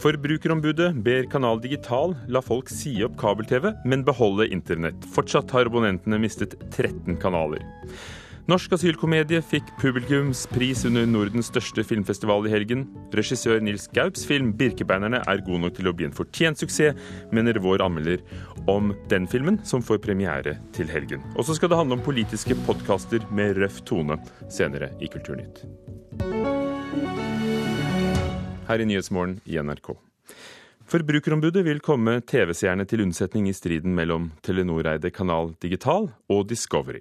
Forbrukerombudet ber Kanal Digital la folk si opp kabel-TV, men beholde internett. Fortsatt har abonnentene mistet 13 kanaler. Norsk asylkomedie fikk publikumspris under Nordens største filmfestival i helgen. Regissør Nils Gaups film 'Birkebeinerne' er god nok til å bli en fortjent suksess, mener vår anmelder om den filmen, som får premiere til helgen. Og så skal det handle om politiske podkaster med røff tone senere i Kulturnytt. Her i Nyhetsmorgen i NRK. Forbrukerombudet vil komme TV-seerne til unnsetning i striden mellom Telenor-eide Kanal Digital og Discovery.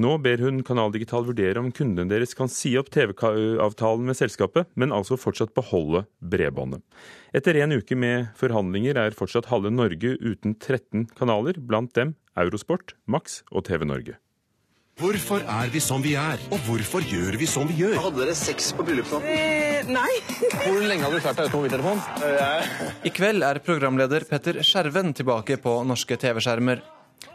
Nå ber hun Kanal Digital vurdere om kundene deres kan si opp TV-avtalen med selskapet, men altså fortsatt beholde bredbåndet. Etter en uke med forhandlinger er fortsatt halve Norge uten 13 kanaler, blant dem Eurosport, Max og TV Norge. Hvorfor er vi som vi er, og hvorfor gjør vi som vi gjør? Hadde dere sex på bryllupsnatten? Nei. Hvor lenge har du klart deg uten mobiltelefon? I kveld er programleder Petter Skjerven tilbake på norske TV-skjermer.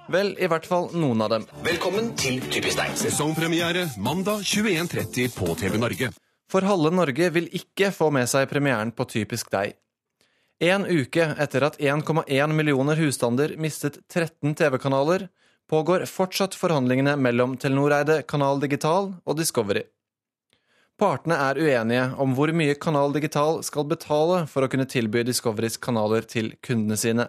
Vel, i hvert fall noen av dem. Velkommen til Typisk deg. Sesongpremiere mandag 21.30 på TV Norge. For halve Norge vil ikke få med seg premieren på Typisk deg. En uke etter at 1,1 millioner husstander mistet 13 TV-kanaler, pågår fortsatt forhandlingene mellom Telenor-eide Kanal Digital og Discovery. Partene er uenige om hvor mye Kanal Digital skal betale for å kunne tilby Discoverys kanaler til kundene sine.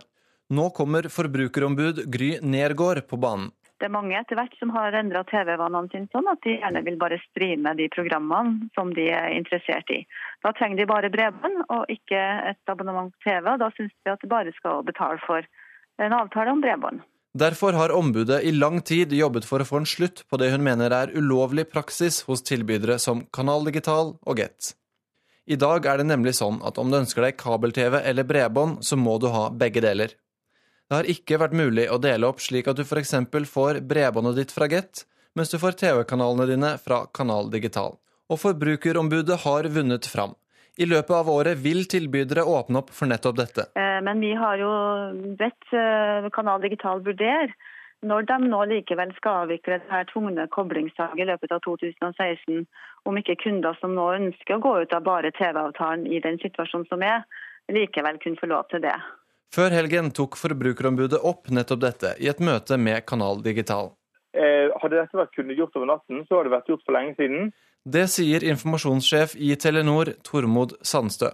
Nå kommer forbrukerombud Gry Nergård på banen. Det er mange etter hvert som har endra TV-vanene sine sånn at de gjerne vil bare streame de programmene som de er interessert i. Da trenger de bare bredbånd og ikke et abonnement på TV. og Da syns vi at de bare skal betale for en avtale om bredbånd. Derfor har ombudet i lang tid jobbet for å få en slutt på det hun mener er ulovlig praksis hos tilbydere som Kanal Digital og Get. I dag er det nemlig sånn at om du ønsker deg kabel-TV eller bredbånd, så må du ha begge deler. Det har ikke vært mulig å dele opp slik at du f.eks. får bredbåndet ditt fra Get, mens du får TV-kanalene dine fra Kanal Digital. Og Forbrukerombudet har vunnet fram. I løpet av året vil tilbydere åpne opp for nettopp dette. Eh, Men vi har jo bedt eh, Kanal Digital vurdere når de nå likevel skal avvikle det her tvungne koblingssalget i løpet av 2016, om ikke kunder som nå ønsker å gå ut av bare TV-avtalen i den situasjonen som er, likevel kunne få lov til det. Før helgen tok Forbrukerombudet opp nettopp dette i et møte med Kanal Digital. Eh, hadde dette vært kunnet gjort over natten, så hadde det vært gjort for lenge siden. Det sier informasjonssjef i Telenor, Tormod Sandstø.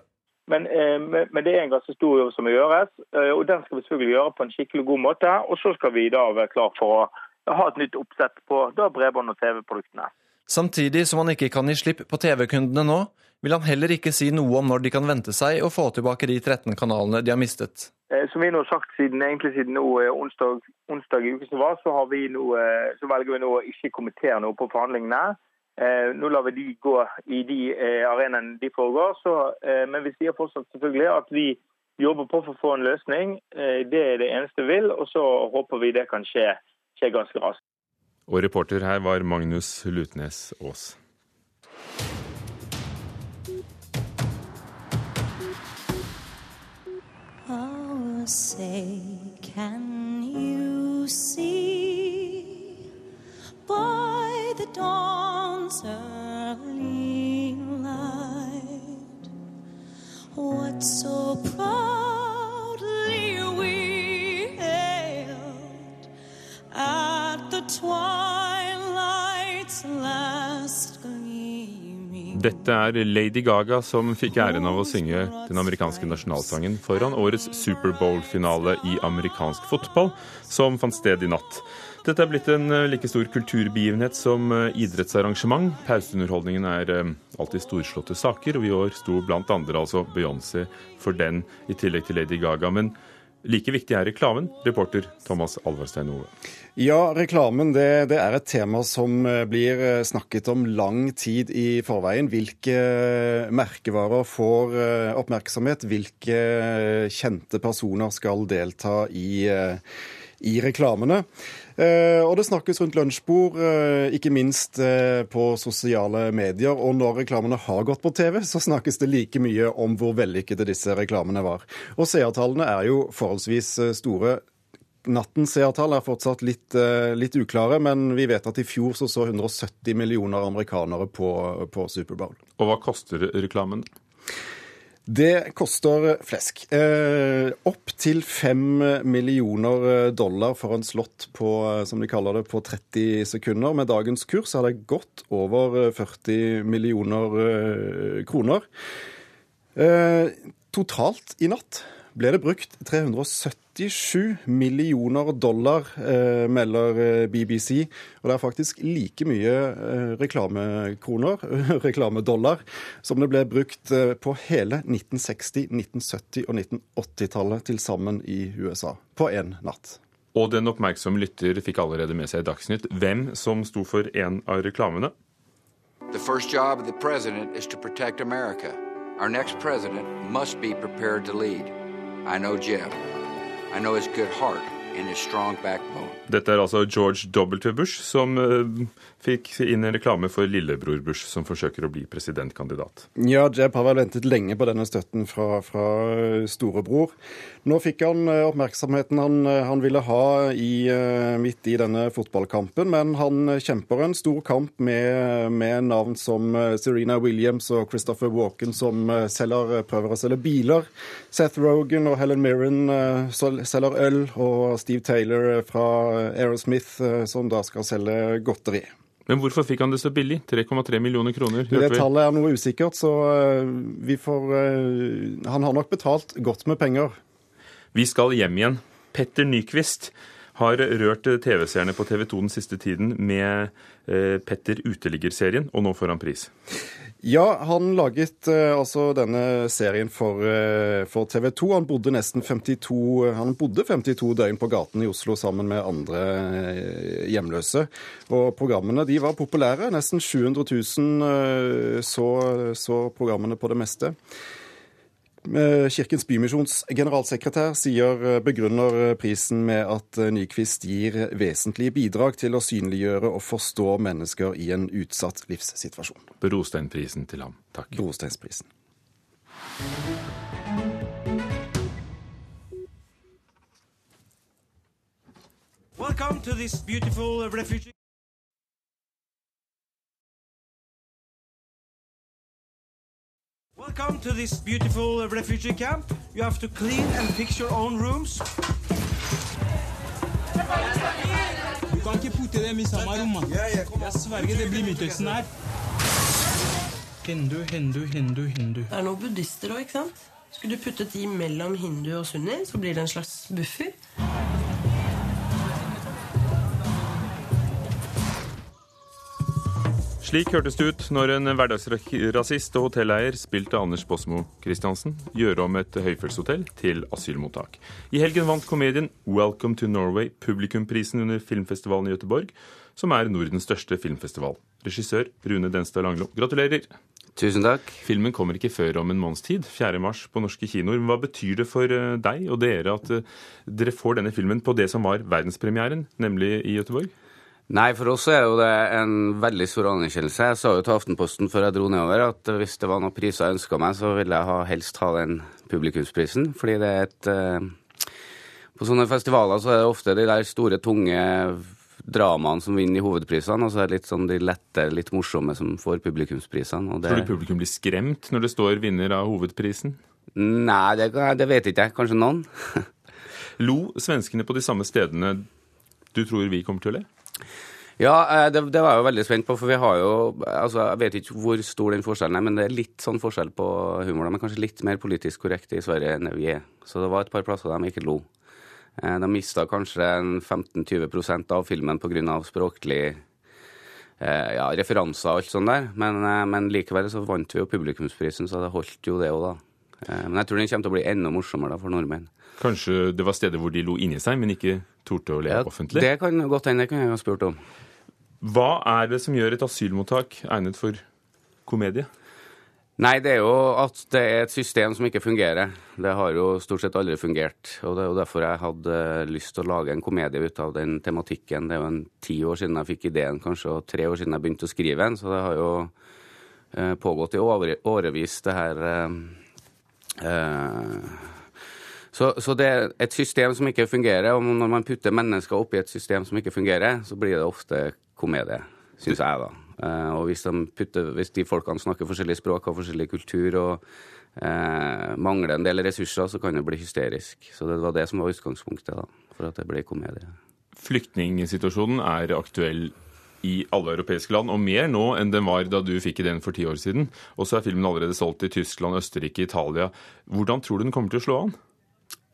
Men, eh, men det er en ganske stor jobb som må gjøres, eh, og den skal vi selvfølgelig gjøre på en skikkelig god måte. Og så skal vi da være klar for å ha et nytt oppsett på bredbånd og TV-produktene. Samtidig som han ikke kan gi slipp på TV-kundene nå, vil han heller ikke si noe om når de kan vente seg å få tilbake de 13 kanalene de har mistet. Eh, Som vi nå har sagt siden, egentlig siden nå, eh, onsdag, onsdag i uken som var, så, har vi nå, eh, så velger vi nå å ikke kommentere noe på forhandlingene. Eh, nå lar vi de gå i de arenaene de foregår. Så, eh, men vi sier fortsatt selvfølgelig at vi jobber på for å få en løsning. Eh, det er det eneste vi vil, og så håper vi det kan skje, skje ganske raskt. Og reporter her var Magnus Lutnes Aas. Say, can you see by the dawn's early light what so proudly we hailed at the twilight's last? Dette er Lady Gaga som fikk æren av å synge den amerikanske nasjonalsangen foran årets Superbowl-finale i amerikansk fotball, som fant sted i natt. Dette er blitt en eh, like stor kulturbegivenhet som eh, idrettsarrangement. Pauseunderholdningen er eh, alltid storslåtte saker, og i år sto blant andre altså Beyoncé for den, i tillegg til Lady Gaga. Men like viktig er reklamen, reporter Thomas Alvarstein Ove. Ja, reklamen det, det er et tema som eh, blir eh, snakket om lang tid i forveien. Hvilke eh, merkevarer får oppmerksomhet? Hvilke kjente personer skal delta i, i reklamene? Og det snakkes rundt lunsjbord, ikke minst på sosiale medier. Og når reklamene har gått på TV, så snakkes det like mye om hvor vellykkede disse reklamene var. Og seertallene er jo forholdsvis store. Nattens seertall er fortsatt litt, litt, uklare, men vi vet at i fjor så, så 170 millioner amerikanere på, på Superbowl. Og hva koster reklamen? Det koster flesk. Eh, opp til fem millioner dollar for en slått på, som de kaller det, på 30 sekunder. Med dagens kurs har det gått over 40 millioner eh, kroner. Eh, totalt i natt ble det brukt 377 millioner dollar, eh, melder eh, BBC. Og det er faktisk like mye eh, reklamekroner, reklamedollar, som det ble brukt eh, på hele 1960-, 1970- og 1980-tallet til sammen i USA. På én natt. Og den oppmerksomme lytter fikk allerede med seg i Dagsnytt hvem som sto for en av reklamene. The first job of the president is to protect America. Our next president must be prepared to lead. I know Jeb. I know his good heart Dette er altså George W. Bush som eh, fikk inn en reklame for lillebror Bush, som forsøker å bli presidentkandidat. Ja, Jeb har vel ventet lenge på denne støtten fra, fra storebror. Nå fikk han eh, oppmerksomheten han, eh, han ville ha i, eh, midt i denne fotballkampen, men han kjemper en stor kamp med, med navn som eh, Serena Williams og Christopher Walken, som eh, selger, prøver å selge biler. Seth Rogan og Helen Mirren eh, selger øl, og Steve Taylor fra Aerosmith, eh, som da skal selge godteri. Men hvorfor fikk han det så billig? 3,3 millioner kroner. Det tallet er noe usikkert, så eh, vi får eh, Han har nok betalt godt med penger. Vi skal hjem igjen. Petter Nyquist har rørt TV-seerne på TV 2 den siste tiden med eh, Petter uteligger-serien, og nå får han pris. Ja, han laget eh, altså denne serien for, eh, for TV 2. Han bodde nesten 52, han bodde 52 døgn på gaten i Oslo sammen med andre eh, hjemløse. Og programmene de var populære. Nesten 700 000 eh, så, så programmene på det meste. Eh, Kirkens Bymisjons generalsekretær sier, eh, begrunner prisen med at eh, Nyquist gir vesentlige bidrag til å synliggjøre og forstå mennesker i en utsatt livssituasjon. Brosteinprisen til ham. Takk. Brosteinsprisen. Welcome to this beautiful refugee. Welcome to this beautiful refugee camp. You have to clean and fix your own rooms. Du kan ikke putte dem i samme rom. mann. Jeg sverger det blir Midtøsten her. Hindu, hindu, hindu, hindu. Det er noen buddhister òg, ikke sant? Skulle du puttet de mellom hindu og sunni, så blir det en slags buffer. Slik hørtes det ut når en hverdagsrasist og hotelleier, spilt av Anders Bosmo Christiansen, gjør om et høyfjellshotell til asylmottak. I helgen vant komedien Welcome to Norway publikumprisen under filmfestivalen i Gøteborg, som er Nordens største filmfestival. Regissør Rune Denstad Langlo, gratulerer. Tusen takk. Filmen kommer ikke før om en måneds tid, 4. mars på norske kinoer. Hva betyr det for eh, deg og dere at eh, dere får denne filmen på det som var verdenspremieren, nemlig i Göteborg? Nei, for oss er jo det en veldig stor anerkjennelse. Jeg sa jo til Aftenposten før jeg dro nedover at hvis det var noen priser jeg ønska meg, så ville jeg helst ha den publikumsprisen. Fordi det er et eh, På sånne festivaler så er det ofte de der store, tunge dramaene som vinner i hovedprisene, og så er det litt sånn de lette, litt morsomme som får publikumsprisene. Det... Tror du publikum blir skremt når det står vinner av hovedprisen? Nei, det, det vet ikke jeg. Kanskje noen. Lo svenskene på de samme stedene du tror vi kommer til å le? Ja, eh, det, det var jeg jo veldig spent på, for vi har jo altså Jeg vet ikke hvor stor den forskjellen er, men det er litt sånn forskjell på humor. Er kanskje litt mer politisk korrekte i Sverige enn vi er. Så det var et par plasser de ikke lo. Eh, De mista kanskje 15-20% av filmen pga. språklig eh, ja, referanser og alt sånt der. Men, men likevel så vant vi jo publikumsprisen, så det holdt jo det òg, da. Eh, Men jeg tror den kommer til å bli enda morsommere da for nordmenn. Kanskje det var steder hvor de lo inni seg, men ikke torde å le Ja, offentlig? Det kan godt hende, det kunne jeg ha spurt om. Hva er det som gjør et asylmottak egnet for komedie? Nei, det er jo at det er et system som ikke fungerer. Det har jo stort sett aldri fungert. Og det er jo derfor jeg hadde lyst til å lage en komedie ut av den tematikken. Det er jo en ti år siden jeg fikk ideen, kanskje, og tre år siden jeg begynte å skrive en. Så det har jo eh, pågått i årevis, det her eh, eh, så, så det er et system som ikke fungerer, og når man putter mennesker oppi et system som ikke fungerer, så blir det ofte komedie, syns jeg, da. Eh, og hvis de, putter, hvis de folkene snakker forskjellige språk, har forskjellig kultur og eh, mangler en del ressurser, så kan det bli hysterisk. Så det var det som var utgangspunktet da, for at det ble komedie. Flyktningsituasjonen er aktuell i alle europeiske land, og mer nå enn den var da du fikk ideen for ti år siden. Og så er filmen allerede solgt i Tyskland, Østerrike, Italia. Hvordan tror du den kommer til å slå an?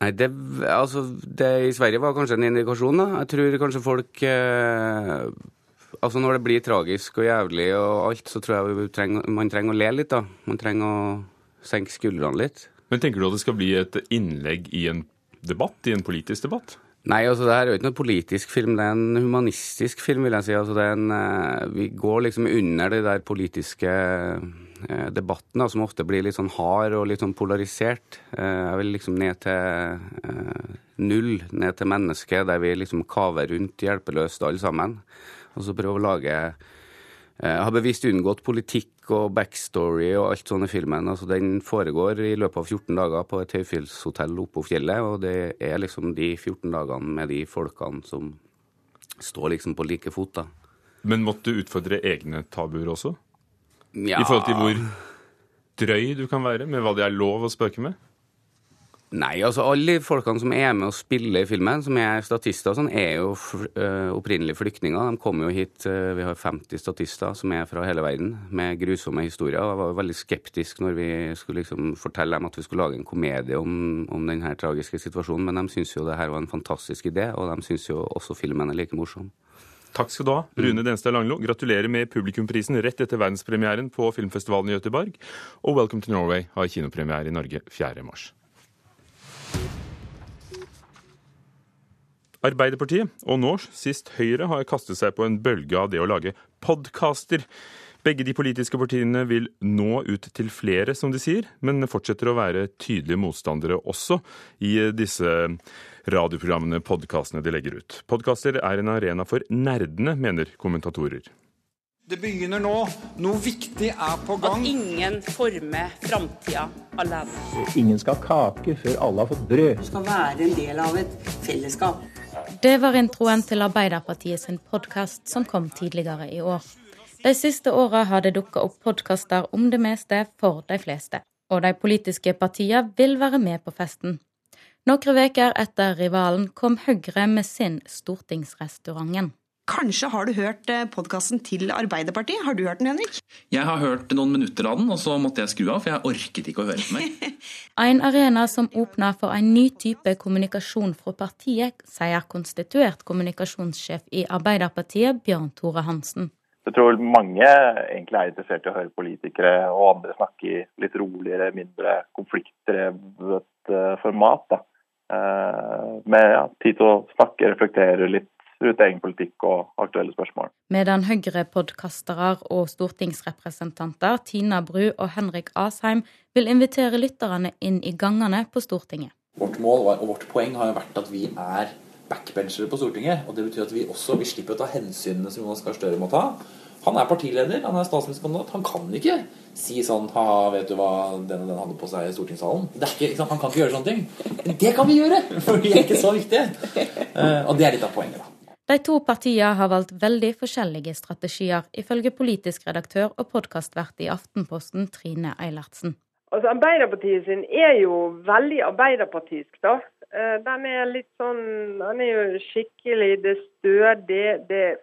Nei, det, altså, det i Sverige var kanskje en indikasjon, da. Jeg tror kanskje folk eh, Altså når det blir tragisk og jævlig og alt, så tror jeg trenger, man trenger å le litt, da. Man trenger å senke skuldrene litt. Men tenker du at det skal bli et innlegg i en debatt, i en politisk debatt? Nei, altså det her er jo ikke noe politisk film, det er en humanistisk film, vil jeg si. Altså en, eh, vi går liksom under de der politiske eh, debattene, som ofte blir litt sånn hard og litt sånn polarisert. Eh, jeg vil liksom ned til null, ned til mennesket, der vi liksom kaver rundt hjelpeløst alle sammen. Og så prøve å lage Jeg har bevisst unngått politikk og backstory og alt sånn i filmen. Altså, den foregår i løpet av 14 dager på et høyfjellshotell oppe på fjellet, og det er liksom de 14 dagene med de folkene som står liksom på like fot, da. Men måtte du utfordre egne tabuer også? Ja. I forhold til hvor drøy du kan være med hva det er lov å spøke med? Nei, altså alle folkene som er med og spiller i filmen, som er statister og sånn, er jo uh, opprinnelig flyktninger. De kommer jo hit, uh, vi har 50 statister som er fra hele verden, med grusomme historier. Jeg var jo veldig skeptisk når vi skulle liksom fortelle dem at vi skulle lage en komedie om, om denne tragiske situasjonen, men de syns jo det her var en fantastisk idé, og de syns jo også filmen er like morsom. Takk skal du ha, Rune Denstad Langlo. Gratulerer med publikumprisen rett etter verdenspremieren på filmfestivalen i Göteborg. Og Welcome to Norway har kinopremiere i Norge 4. mars. Arbeiderpartiet, og nå sist Høyre, har kastet seg på en bølge av det å lage podkaster. Begge de politiske partiene vil nå ut til flere, som de sier, men fortsetter å være tydelige motstandere også i disse radioprogrammene, podkastene de legger ut. Podkaster er en arena for nerdene, mener kommentatorer. Det begynner nå. Noe viktig er på gang. At ingen former framtida alene. Ingen skal ha kake før alle har fått brød. Skal være en del av et fellesskap. Det var introen til Arbeiderpartiet sin podkast som kom tidligere i år. De siste åra har det dukka opp podkaster om det meste for de fleste. Og de politiske partiene vil være med på festen. Noen uker etter rivalen kom Høyre med sin Stortingsrestauranten. Kanskje har du hørt podkasten til Arbeiderpartiet? Har du hørt den, Henrik? Jeg har hørt noen minutter av den, og så måtte jeg skru av, for jeg orket ikke å høre på meg. En arena som åpner for en ny type kommunikasjon fra partiet, sier konstituert kommunikasjonssjef i Arbeiderpartiet, Bjørn Tore Hansen. Jeg tror mange egentlig er interessert i å høre politikere og andre snakke i litt roligere, mindre konfliktdrevet format. da. Med ja, tid til å snakke, reflektere litt rundt egen politikk og aktuelle spørsmål. Medan Høyre-podkastere og stortingsrepresentanter Tina Bru og Henrik Asheim vil invitere lytterne inn i gangene på Stortinget. Vårt mål og vårt poeng har jo vært at vi er backbenchere på Stortinget. og Det betyr at vi også vi slipper å ta hensynene som Jonas Gahr Støre må ta. Han er partileder, han er statsministerkandidat. Han kan ikke si sånn ha vet du hva den og den hadde på seg i stortingssalen. Det er ikke, ikke sant? Han kan ikke gjøre sånne ting. Men det kan vi gjøre! For vi er ikke så viktige. Uh, og det er litt av poenget, da. De to partiene har valgt veldig forskjellige strategier, ifølge politisk redaktør og podkastvert i Aftenposten Trine Eilertsen. Altså, Arbeiderpartiet sin er jo veldig arbeiderpartisk, da. Den er litt sånn Den er jo skikkelig Det er stødig. Det er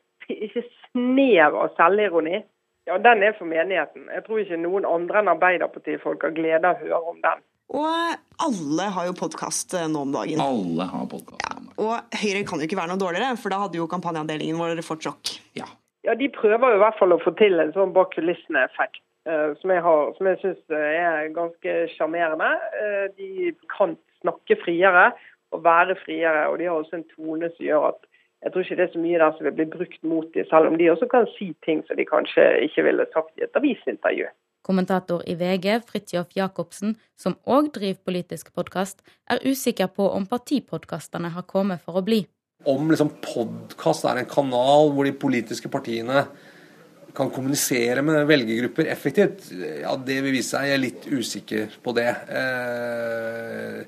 ikke snev av selvironi. Ja, den er for menigheten. Jeg tror ikke noen andre enn Arbeiderpartifolk har glede av å høre om den. Og alle har jo podkast nå om dagen. Alle har podkast. Og Høyre kan jo ikke være noe dårligere, for da hadde jo kampanjeavdelingen vår fått sjokk. Ja. ja, de prøver jo i hvert fall å få til en sånn bak kulissene-effekt. Uh, som jeg, har, som jeg syns er ganske sjarmerende. Uh, de kan snakke friere og være friere, og de har også en tone som gjør at jeg tror ikke det er så mye der som vil bli brukt mot dem, selv om de også kan si ting som de kanskje ikke ville sagt i et avisintervju. Kommentator i VG, Fridtjof Jacobsen, som òg driver politisk podkast, er usikker på om partipodkastene har kommet for å bli. Om liksom podkast er en kanal hvor de politiske partiene kan kommunisere med velgergrupper effektivt, ja, det vil vise seg. Jeg er litt usikker på det. Eh,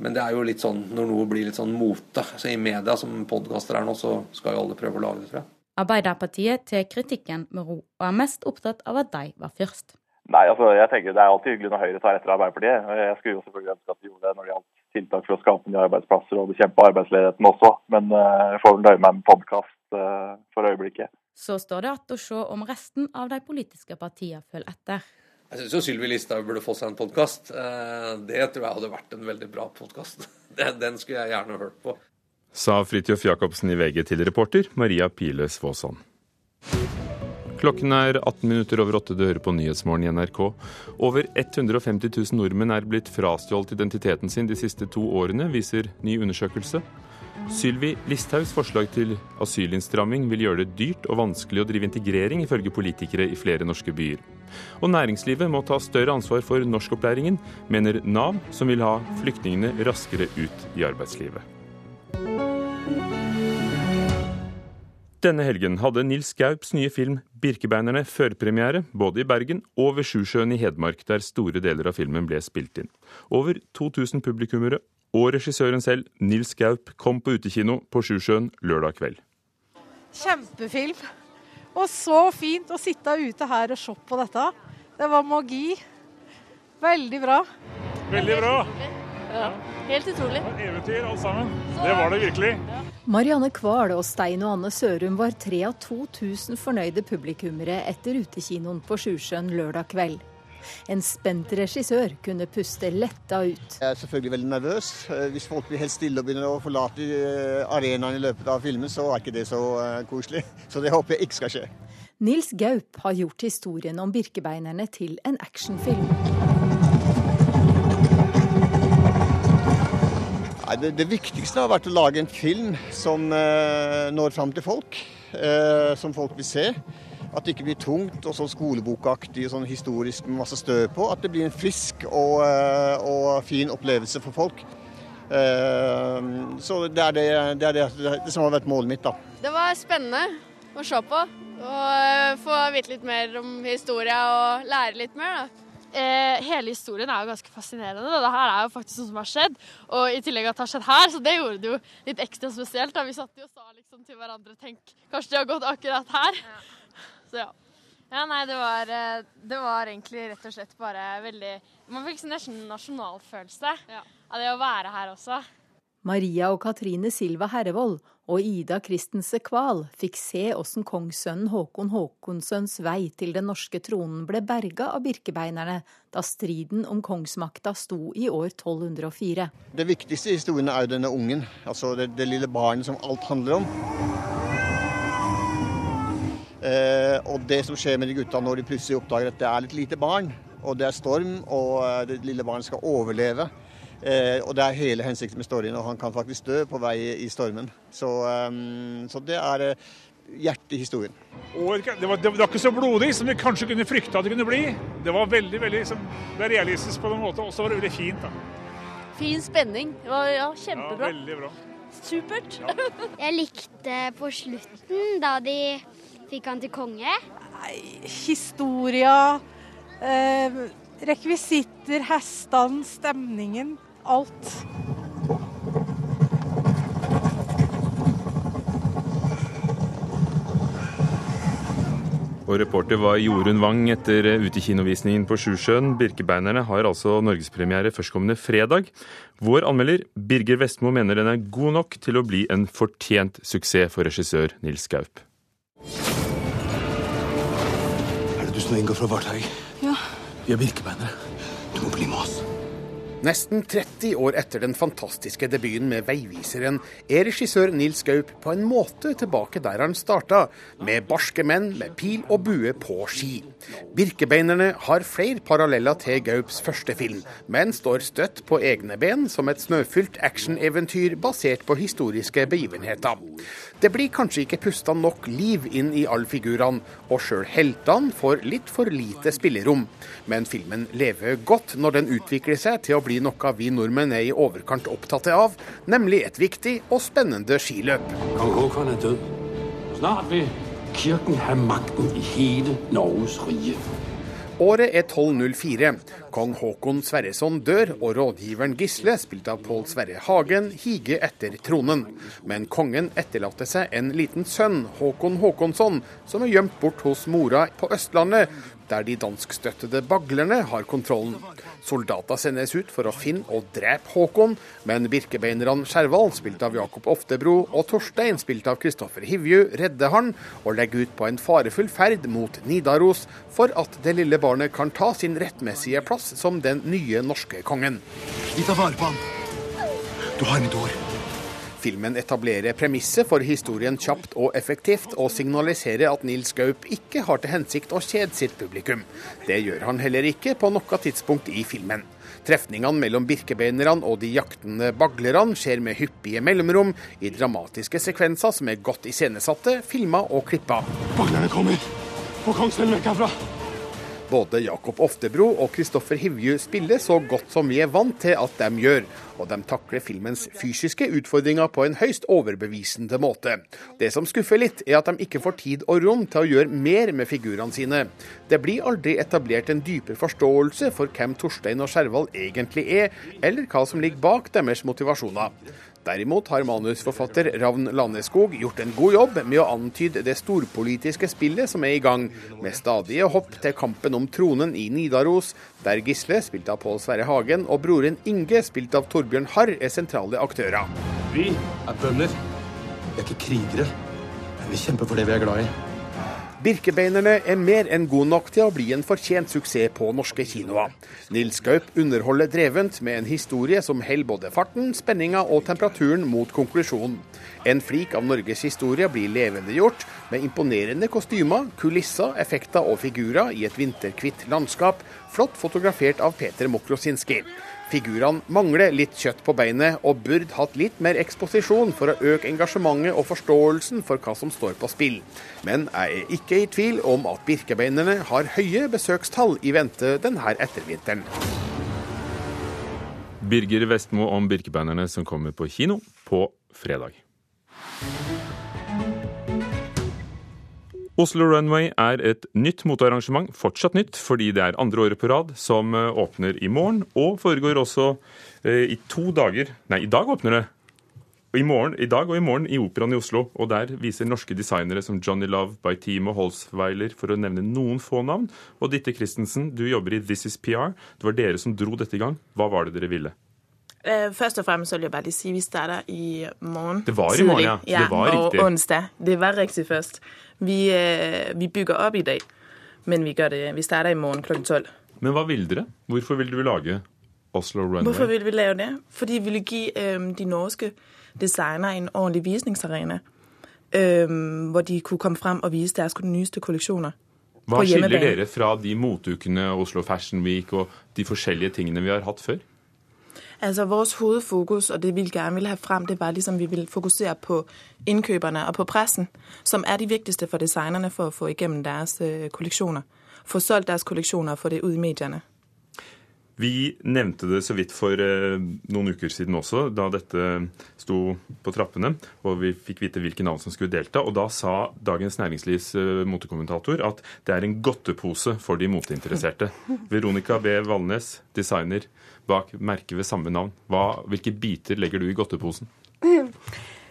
men det er jo litt sånn når noe blir litt sånn mote. Så I media, som podkaster er nå, så skal jo alle prøve å lage det, tror jeg. Arbeiderpartiet tar kritikken med ro, og er mest opptatt av at de var først. Nei, altså jeg tenker Det er alltid hyggelig når Høyre tar etter Arbeiderpartiet. Jeg skulle jo selvfølgelig ønske at de gjorde det når det gjaldt tiltak for å skape nye arbeidsplasser og bekjempe arbeidsledigheten også, men uh, jeg får vel nøye meg med podkast uh, for øyeblikket. Så står det igjen å se om resten av de politiske partiene følger etter. Jeg syns jo Sylvi Listhaug burde få seg en podkast. Det tror jeg hadde vært en veldig bra podkast. Den skulle jeg gjerne hørt på. Sa Fridtjof Jacobsen i VG til reporter Maria Pile Svåsand. Klokken er 18 minutter over åtte. Du hører på Nyhetsmorgen i NRK. Over 150 000 nordmenn er blitt frastjålet identiteten sin de siste to årene, viser ny undersøkelse. Sylvi Listhaugs forslag til asylinnstramming vil gjøre det dyrt og vanskelig å drive integrering, ifølge politikere i flere norske byer. Og næringslivet må ta større ansvar for norskopplæringen, mener Nav, som vil ha flyktningene raskere ut i arbeidslivet. Denne helgen hadde Nils Gaups nye film 'Birkebeinerne' førpremiere, både i Bergen og ved Sjusjøen i Hedmark, der store deler av filmen ble spilt inn. Over 2000 publikummere og regissøren selv, Nils Gaup, kom på utekino på Sjusjøen lørdag kveld. Kjempefilm. Og så fint å sitte ute her og se på dette. Det var magi. Veldig bra. Veldig bra. Ja. Helt utrolig. Eventyr alt sammen. Det var det virkelig. Marianne Kvahl og Stein og Anne Sørum var tre av 2000 fornøyde publikummere etter utekinoen på Sjusjøen lørdag kveld. En spent regissør kunne puste letta ut. Jeg er selvfølgelig veldig nervøs. Eh, hvis folk blir helt stille og begynner å forlate eh, arenaen i løpet av filmen, så er ikke det så eh, koselig. Så det håper jeg ikke skal skje. Nils Gaup har gjort historien om Birkebeinerne til en actionfilm. Det, det, viktigste har vært å lage en film som eh, når fram til folk. Eh, som folk vil se. At det ikke blir tungt og sånn skolebokaktig og sånn historisk med masse støv på. At det blir en frisk og, eh, og fin opplevelse for folk. Eh, så det er det, det, er det, som har vært målet mitt, da. Det var spennende å se på. Og eh, få vite litt mer om historia og lære litt mer, da eh, hele historien er jo ganske fascinerende. Det her er jo faktisk noe som har skjedd. Og i tillegg at det har skjedd her, så det gjorde det jo litt ekstra spesielt. Da. Vi satt jo og sa liksom til hverandre tenk, kanskje det har gått akkurat her. Ja. Så ja. Ja, nei, det var, eh, det var, egentlig rett og slett bare veldig Man fikk sånn nesten nasjonalfølelse ja. av det å være her også. Maria og Katrine Silva Herrevold og Ida Christense Kval fikk se åssen kongssønnen Håkon Håkonssøns vei til den norske tronen ble berga av birkebeinerne da striden om kongsmakta sto i år 1204. Det viktigste i historien er jo denne ungen, altså det, det lille barnet som alt handler om. Eh, og det som skjer med de gutta når de plutselig oppdager at det er litt lite barn, og det er storm, og eh, det lille barnet skal overleve Eh, og det er hele hensikten med storyen, og han kan faktisk dø på vei i stormen. Så, um, så det er uh, hjertet i historien. Det, var, det, var, ikke så blodig som vi kanskje kunne frykte at det kunne bli. Det var veldig veldig liksom, realistisk på en måte, og så var det veldig fint. da. Fin spenning. Det var ja, kjempebra. Ja, veldig bra. Supert. Ja. Jeg likte på slutten, da de fikk han til konge. Nei, historia, eh, rekvisitter, hestene, stemningen alt. Og reporter var Jorunn Wang etter utekinovisningen på Sjusjøen. Birkebeinerne har altså norgespremiere førstkommende fredag. Vår anmelder Birger Vestmo mener den er god nok til å bli en fortjent suksess for regissør Nils Gaup. Er det du som er Inga fra Varteig? Ja. Vi er birkebeinere. Du må bli med oss. Nesten 30 år etter den fantastiske debuten med 'Veiviseren' er regissør Nils Gaup på en måte tilbake der han starta, med barske menn med pil og bue på ski. 'Birkebeinerne' har flere paralleller til Gaups første film, men står støtt på egne ben som et snøfylt actioneventyr basert på historiske begivenheter. Det blir kanskje ikke pusta nok liv inn i alle figurene, og sjøl heltene får litt for lite spillerom. Men filmen lever godt når den utvikler seg til å bli noe vi nordmenn er i overkant opptatt av, nemlig et viktig og spennende skiløp. Kong Håkon er død. Snart vil kirken ha makten i hele Norges rike. Året er 1204. Kong Håkon Sverreson dør, og rådgiveren Gisle, spilt av Pål Sverre Hagen, higer etter tronen. Men kongen etterlater seg en liten sønn, Håkon Håkonsson, som er gjemt bort hos mora på Østlandet, der de danskstøttede baglerne har kontrollen. Soldater sendes ut for å finne og drepe Håkon, men birkebeinerne Skjervald, spilt av Jakob Oftebro, og Torstein, spilt av Kristoffer Hivju, redder han og legger ut på en farefull ferd mot Nidaros for at det lille barnet kan ta sin rettmessige plass som den nye norske kongen. Vi tar vare på han. Du har mitt ord. Filmen etablerer premisset for historien kjapt og effektivt, og signaliserer at Nils Gaup ikke har til hensikt å kjede sitt publikum. Det gjør han heller ikke på noe tidspunkt i filmen. Trefningene mellom birkebeinerne og de jaktende baglerne skjer med hyppige mellomrom i dramatiske sekvenser som er godt iscenesatte, filma og klippa. Baglerne kommer! Få kongsfellen vekk herfra! Både Jakob Oftebro og Kristoffer Hivju spiller så godt som vi er vant til at de gjør, og de takler filmens fysiske utfordringer på en høyst overbevisende måte. Det som skuffer litt, er at de ikke får tid og rom til å gjøre mer med figurene sine. Det blir aldri etablert en dypere forståelse for hvem Torstein og Skjervald egentlig er, eller hva som ligger bak deres motivasjoner. Derimot har manusforfatter Ravn Landeskog gjort en god jobb med å antyde det storpolitiske spillet som er i gang, med stadige hopp til kampen om tronen i Nidaros, der Gisle, spilt av Pål Sverre Hagen, og broren Inge, spilt av Torbjørn Harr, er sentrale aktører. Vi er bønder. Vi er ikke krigere. Men vi kjemper for det vi er glad i. Birkebeinerne er mer enn gode nok til å bli en fortjent suksess på norske kinoer. Nils Gaup underholder drevent med en historie som holder både farten, spenninga og temperaturen mot konklusjonen. En flik av Norges historie blir levendegjort med imponerende kostymer, kulisser, effekter og figurer i et vinterkvitt landskap, flott fotografert av Peter Mokrosinski. Figurene mangler litt kjøtt på beinet, og burde hatt litt mer eksposisjon for å øke engasjementet og forståelsen for hva som står på spill. Men jeg er ikke i tvil om at Birkebeinerne har høye besøkstall i vente denne ettervinteren. Birger Vestmo om Birkebeinerne som kommer på kino på fredag. Oslo Runway er et nytt motearrangement, fortsatt nytt fordi det er andre året på rad, som eh, åpner i morgen. Og foregår også eh, i to dager Nei, i dag åpner det. I, morgen, I dag og i morgen i Operaen i Oslo. Og der viser norske designere som Johnny Love, Baitimo, Holsweiler, for å nevne noen få navn. Og Ditte Christensen, du jobber i This Is PR. Det var dere som dro dette i gang. Hva var det dere ville? Eh, først og fremst vil jeg bare si vi starter i morgen. Det var i morgen, ja. Så det var riktig. Og onsdag. Det var riktig først. Vi, eh, vi bygger opp i dag, men vi, det, vi starter i morgen klokken tolv. Men hva vil dere? Hvorfor vil dere lage Oslo Runway? Hvorfor vil vi lage det? Fordi vi vil gi um, de norske designere en ordentlig visningsarena. Hvor de kunne komme frem og vise deres nyeste kolleksjoner. Hva skiller dere fra de motukene Oslo Fashion Week og de forskjellige tingene vi har hatt før? Altså Vores hovedfokus og det vi gerne vil have frem, det var liksom vi ville fokusere på innkjøperne og på pressen, som er de viktigste for designerne for å få igjennom deres øh, kolleksjoner. Få solgt deres kolleksjoner og få det ut i mediene. Vi nevnte det så vidt for eh, noen uker siden også, da dette sto på trappene og vi fikk vite hvilke navn som skulle delta. Og da sa Dagens Næringslivs eh, motekommentator at det er en godtepose for de moteinteresserte. Veronica B. Valnes, designer bak merket ved samme navn. Hva, hvilke biter legger du i godteposen?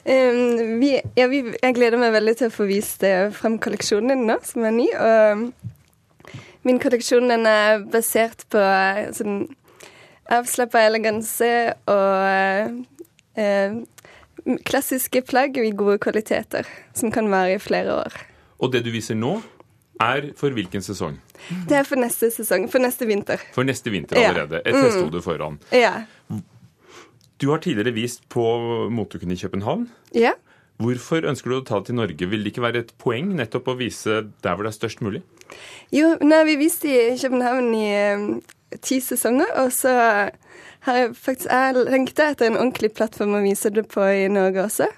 Um, vi, ja, vi, jeg gleder meg veldig til å få vist frem kolleksjonen din nå, som er ny. og Min kolleksjon er basert på sånn avslappa eleganse og eh, klassiske plagg i gode kvaliteter, som kan vare i flere år. Og det du viser nå, er for hvilken sesong? Det er for neste sesong. For neste vinter. For neste vinter allerede. Et Mm. hestehode foran. Ja. Du har tidligere vist på Motuken i København. ja. Hvorfor ønsker du å ta det til Norge? Vil det ikke være et poeng nettopp å vise der hvor det er størst mulig? Jo, nei, vi viste i København i eh, ti sesonger, og så har jeg faktisk jeg lengta etter en ordentlig plattform å vise det på i Norge også.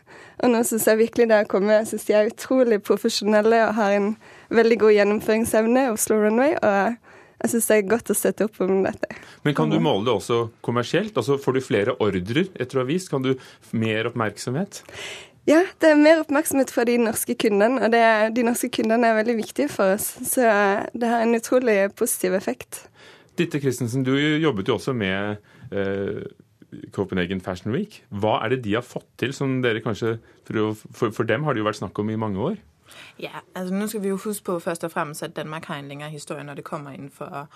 Og nå syns jeg virkelig det har kommet. Jeg syns de er utrolig profesjonelle og har en veldig god gjennomføringsevne, Oslo Runway. og jeg syns det er godt å støtte opp om dette. Men kan du måle det også kommersielt? Altså Får du flere ordrer etter å ha vist? Kan du mer oppmerksomhet? Ja, det er mer oppmerksomhet fra de norske kundene, og det, er- de norske kundene er veldig viktige for oss. Så det har en utrolig positiv effekt. Ditte Christensen, du jobbet jo også med eh, Copenhagen Fashion Week. Hva er det de har fått til som dere kanskje For, for, for dem har det jo vært snakk om i mange år. Ja, altså nå skal vi jo huske på først og fremmest, at Danmark har en lengre historie, når det kommer inn for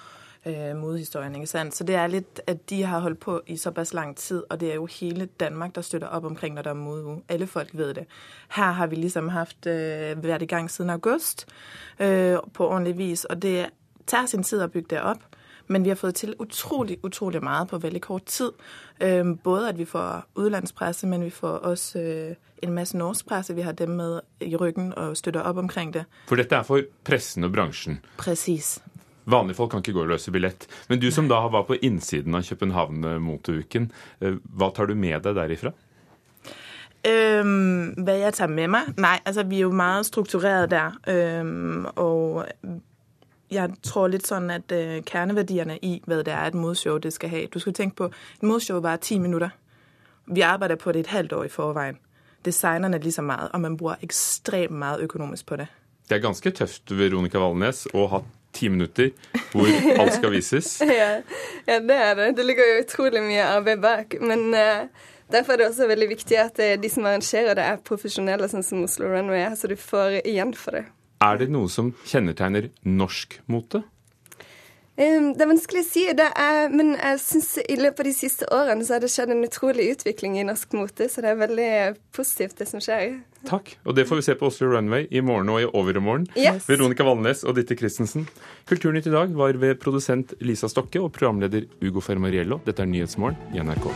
øh, modehistorien, ikke sant? Så det er litt at de har holdt på i såpass lang tid, og det er jo hele Danmark, der støtter opp omkring, når det er modeuge. Alle folk ved det. Her har vi liksom haft øh, vært i gang siden august øh, på ordentlig vis, og det tar sin tid å bygge det op. Men vi har fået til utrolig, utrolig meget på veldig kort tid. Øhm, både at vi får utenlandspresse, men vi får også øh, en masse norsk presse. Vi har dem med i ryggen og støtter opp omkring det. For dette er for pressen og bransjen. Presis. Vanlige folk kan ikke gå og løse billett. Men du som da var på innsiden av København Moteuken, eh, hva tar du med deg derifra? Øhm, hva jeg tar med meg? Nei, altså vi er jo meget struktureret der, øhm, og jeg tror litt sånn at uh, kjerneverdiene i hva det er et modshow det skal ha. Du skal tenke på, et modshow varer ti minutter. Vi arbeider på det et halvt år i forveien. Designerne så meget, og man bruker ekstremt mye økonomisk på det. Det er ganske tøft, Veronica Valnes, å ha ti minutter hvor alt skal vises. ja, ja, det er det. Det ligger jo utrolig mye arbeid bak. Men uh, derfor er det også veldig viktig at uh, de som arrangerer det, er profesjonelle, sånn som Oslo Runway er, så du får igjen for det. Er det noe som kjennetegner norsk mote? Det er vanskelig å si, det er, men jeg synes i løpet av de siste årene så har det skjedd en utrolig utvikling i norsk mote, så det er veldig positivt, det som skjer. Takk. Og det får vi se på Oslo Runway i morgen og i overmorgen. Yes. Veronica Valnes og Ditte Christensen. Kulturnytt i dag var ved produsent Lisa Stokke og programleder Ugo Fermariello. Dette er Nyhetsmorgen i NRK.